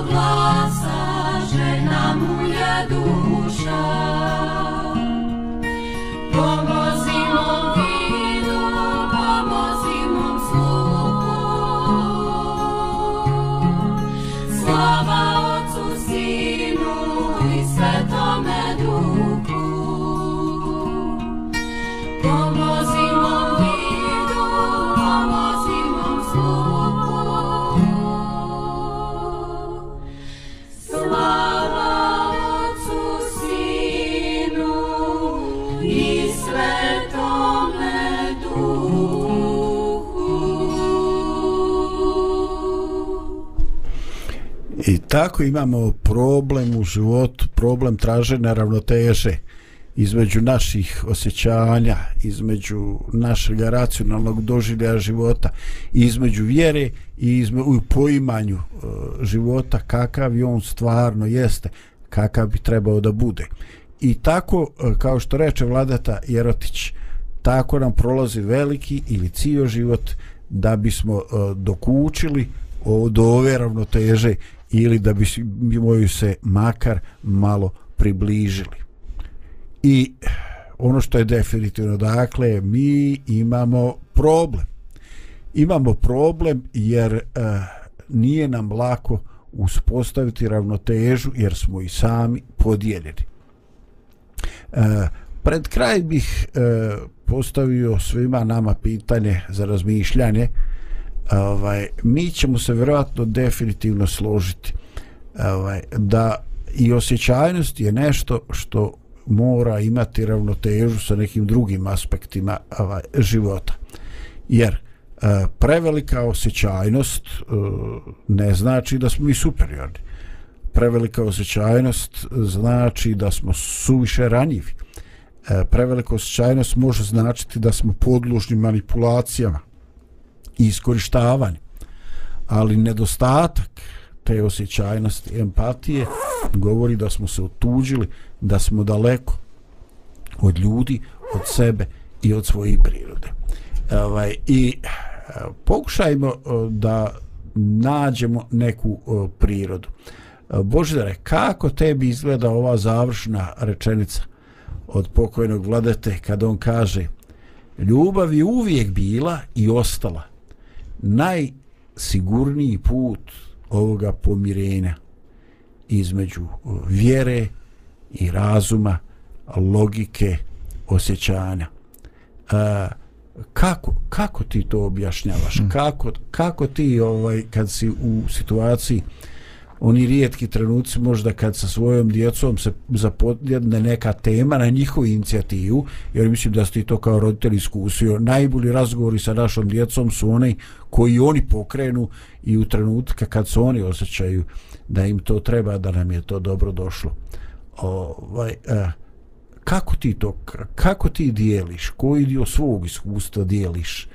E: love, love. I
B: tako imamo problem u životu, problem traženja ravnoteže između naših osjećanja, između našeg racionalnog doživljaja života, između vjere i izme, u poimanju e, života kakav je on stvarno jeste, kakav bi trebao da bude. I tako, e, kao što reče vladata Jerotić, tako nam prolazi veliki ili cijel život da bismo uh, dokučili do ove ravnoteže ili da bi moju se makar malo približili. I ono što je definitivno, dakle, mi imamo problem. Imamo problem jer e, nije nam lako uspostaviti ravnotežu jer smo i sami podijeljeni. E, pred kraj bih e, postavio svima nama pitanje za razmišljanje e, ovaj, mi ćemo se vjerojatno definitivno složiti ovaj, da i osjećajnost je nešto što mora imati ravnotežu sa nekim drugim aspektima ovaj, života. Jer eh, prevelika osjećajnost eh, ne znači da smo mi superiorni. Prevelika osjećajnost znači da smo suviše ranjivi. Eh, prevelika osjećajnost može značiti da smo podložni manipulacijama i iskorištavanje. Ali nedostatak te osjećajnosti, empatije, govori da smo se otuđili, da smo daleko od ljudi, od sebe i od svojih prirode. Ovaj, I e, pokušajmo e, da nađemo neku e, prirodu. Božidare, kako tebi izgleda ova završna rečenica od pokojnog vladete kada on kaže ljubav je uvijek bila i ostala najsigurniji put ovoga pomirenja između vjere i razuma, logike, osjećanja. A, kako, kako ti to objašnjavaš? Hmm. Kako, kako ti ovaj kad si u situaciji oni rijetki trenuci možda kad sa svojom djecom se zapodjedne neka tema na njihovu inicijativu, jer mislim da ste to kao roditelj iskusio, najbolji razgovori sa našom djecom su oni koji oni pokrenu i u trenutka kad se oni osjećaju da im to treba, da nam je to dobro došlo. Ovaj, eh, kako ti to, kako ti dijeliš, koji dio svog iskustva dijeliš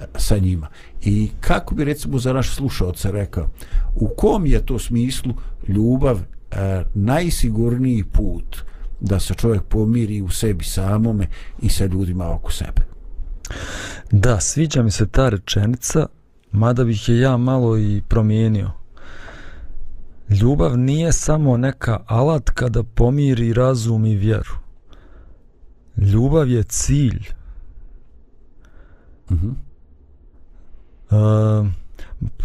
B: e, sa njima? I kako bi recimo za naš slušalce rekao, u kom je to smislu ljubav e, najsigurniji put da se čovjek pomiri u sebi samome i sa ljudima oko sebe?
C: Da, sviđa mi se ta rečenica, mada bih je ja malo i promijenio. Ljubav nije samo neka alatka da pomiri razum i vjeru. Ljubav je cilj. Mhm. Uh -huh. Ehm,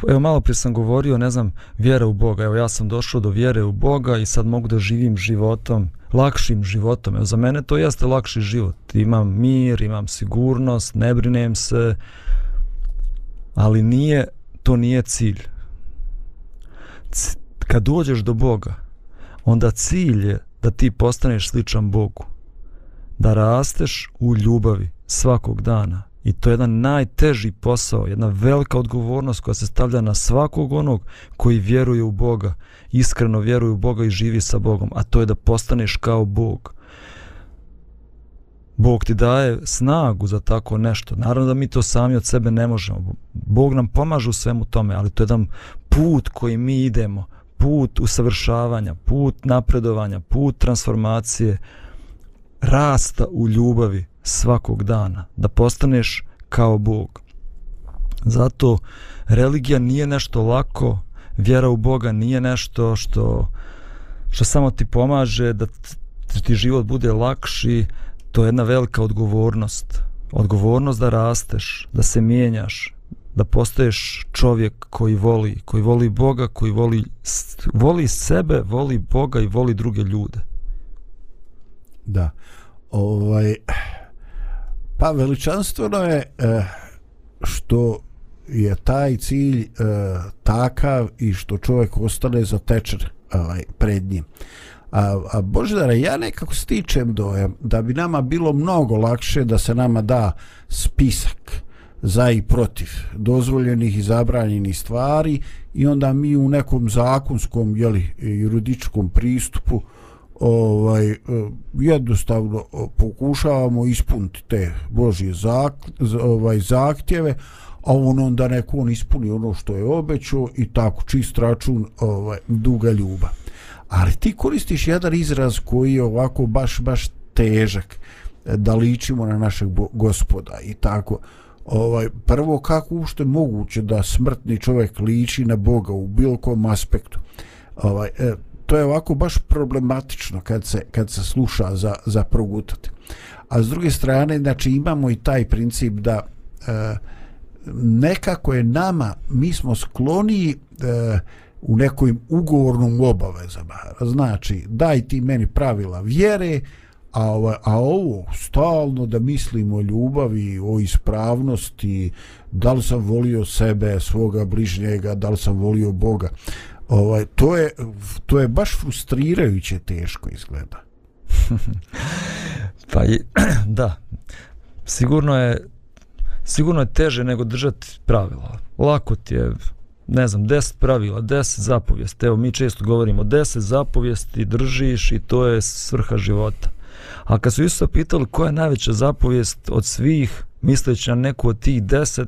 C: evo malo prije sam govorio, ne znam, vjera u Boga. Evo ja sam došao do vjere u Boga i sad mogu da živim životom, lakšim životom. Evo za mene to jeste lakši život. Imam mir, imam sigurnost, ne brinem se, ali nije, to nije cilj. C kad dođeš do Boga, onda cilj je da ti postaneš sličan Bogu. Da rasteš u ljubavi svakog dana I to je jedan najteži posao, jedna velika odgovornost koja se stavlja na svakog onog koji vjeruje u Boga, iskreno vjeruje u Boga i živi sa Bogom, a to je da postaneš kao Bog. Bog ti daje snagu za tako nešto. Naravno da mi to sami od sebe ne možemo. Bog nam pomaže u svemu tome, ali to je jedan put koji mi idemo, put usavršavanja, put napredovanja, put transformacije, rasta u ljubavi, svakog dana, da postaneš kao Bog. Zato religija nije nešto lako, vjera u Boga nije nešto što što samo ti pomaže da ti život bude lakši to je jedna velika odgovornost odgovornost da rasteš da se mijenjaš da postaješ čovjek koji voli koji voli Boga koji voli voli sebe voli Boga i voli druge ljude
B: da ovaj pa veličanstveno je eh, što je taj cilj eh, takav i što čovjek ostane zatečen ovaj, pred njim. A, a Božidara, ja nekako stičem dojem da bi nama bilo mnogo lakše da se nama da spisak za i protiv dozvoljenih i zabranjenih stvari i onda mi u nekom zakonskom jeli, juridičkom pristupu ovaj e, jednostavno e, pokušavamo ispuniti te božje zak, ovaj zahtjeve a on onda neko on ispuni ono što je obećao i tako čist račun ovaj, duga ljuba. Ali ti koristiš jedan izraz koji je ovako baš, baš težak e, da ličimo na našeg gospoda i tako. Ovaj, prvo, kako uopšte moguće da smrtni čovjek liči na Boga u bilo kom aspektu? Ovaj, to je ovako baš problematično kad se, kad se sluša za, za progutati. A s druge strane, znači imamo i taj princip da e, nekako je nama, mi smo skloni e, u nekim ugovornom obavezama. Znači, daj ti meni pravila vjere, a, ovo, a ovo stalno da mislimo o ljubavi, o ispravnosti, da li sam volio sebe, svoga bližnjega, da li sam volio Boga. Ovaj, to, je, to je baš frustrirajuće teško izgleda.
C: pa i, da, sigurno je sigurno je teže nego držati pravila. Lako ti je, ne znam, 10 pravila, 10 zapovijesti. Evo, mi često govorimo 10 zapovijesti, držiš i to je svrha života. A kad su Isusa pitali koja je najveća zapovijest od svih, misleći na neku od tih 10,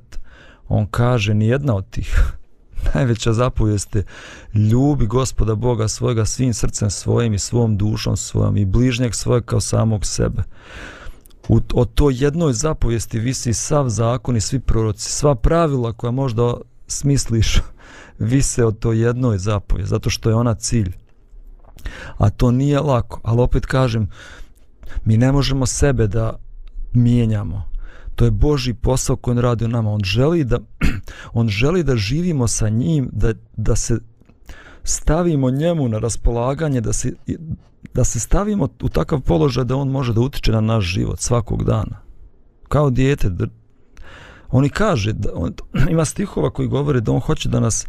C: on kaže ni jedna od tih. najveća zapovijest ljubi gospoda Boga svojega svim srcem svojim i svom dušom svojom i bližnjeg svojeg kao samog sebe u, o to jednoj zapovijesti visi sav zakon i svi proroci, sva pravila koja možda smisliš vise o to jednoj zapovijesti, zato što je ona cilj. A to nije lako, ali opet kažem, mi ne možemo sebe da mijenjamo. To je Boži posao koji on radi u nama. On želi da, on želi da živimo sa njim, da, da se stavimo njemu na raspolaganje, da se, da se stavimo u takav položaj da on može da utiče na naš život svakog dana. Kao dijete. Da, on i kaže, da on, ima stihova koji govore da on hoće da nas,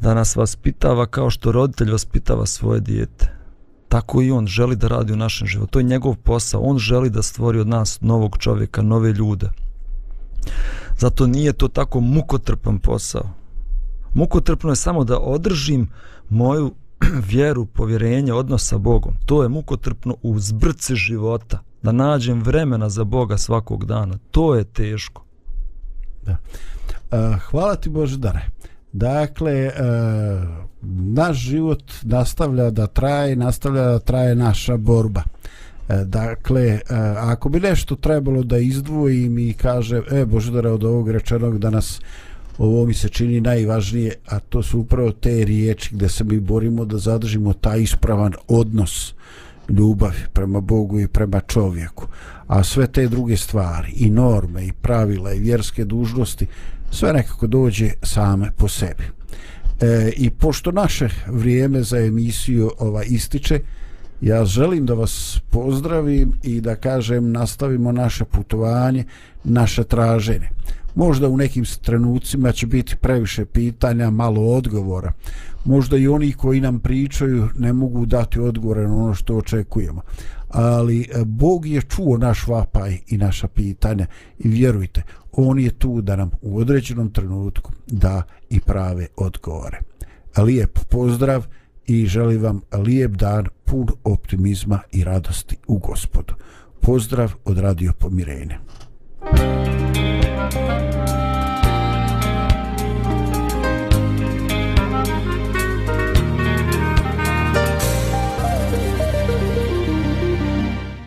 C: da nas vaspitava kao što roditelj vaspitava svoje dijete. Tako i on želi da radi u našem životu. To je njegov posao. On želi da stvori od nas novog čovjeka, nove ljude. Zato nije to tako mukotrpan posao. Mukotrpno je samo da održim moju vjeru, povjerenje, odnos sa Bogom. To je mukotrpno u zbrci života. Da nađem vremena za Boga svakog dana. To je teško.
B: Da. Uh, hvala ti Bože Dare. Dakle, e, naš život nastavlja da traje, nastavlja da traje naša borba. E, dakle, e, ako bi nešto trebalo da izdvojim i kaže, e, Božedare, od ovog rečenog da nas ovo mi se čini najvažnije, a to su upravo te riječi gde se mi borimo da zadržimo taj ispravan odnos ljubavi prema Bogu i prema čovjeku. A sve te druge stvari, i norme, i pravila, i vjerske dužnosti, sve nekako dođe same po sebi. E, I pošto naše vrijeme za emisiju ova ističe, ja želim da vas pozdravim i da kažem nastavimo naše putovanje, naše traženje možda u nekim trenucima će biti previše pitanja, malo odgovora. Možda i oni koji nam pričaju ne mogu dati odgovore na ono što očekujemo. Ali e, Bog je čuo naš vapaj i naša pitanja i vjerujte, On je tu da nam u određenom trenutku da i prave odgovore. Lijep pozdrav i želim vam lijep dan pun optimizma i radosti u gospodu. Pozdrav od Radio Pomirene. Thank you.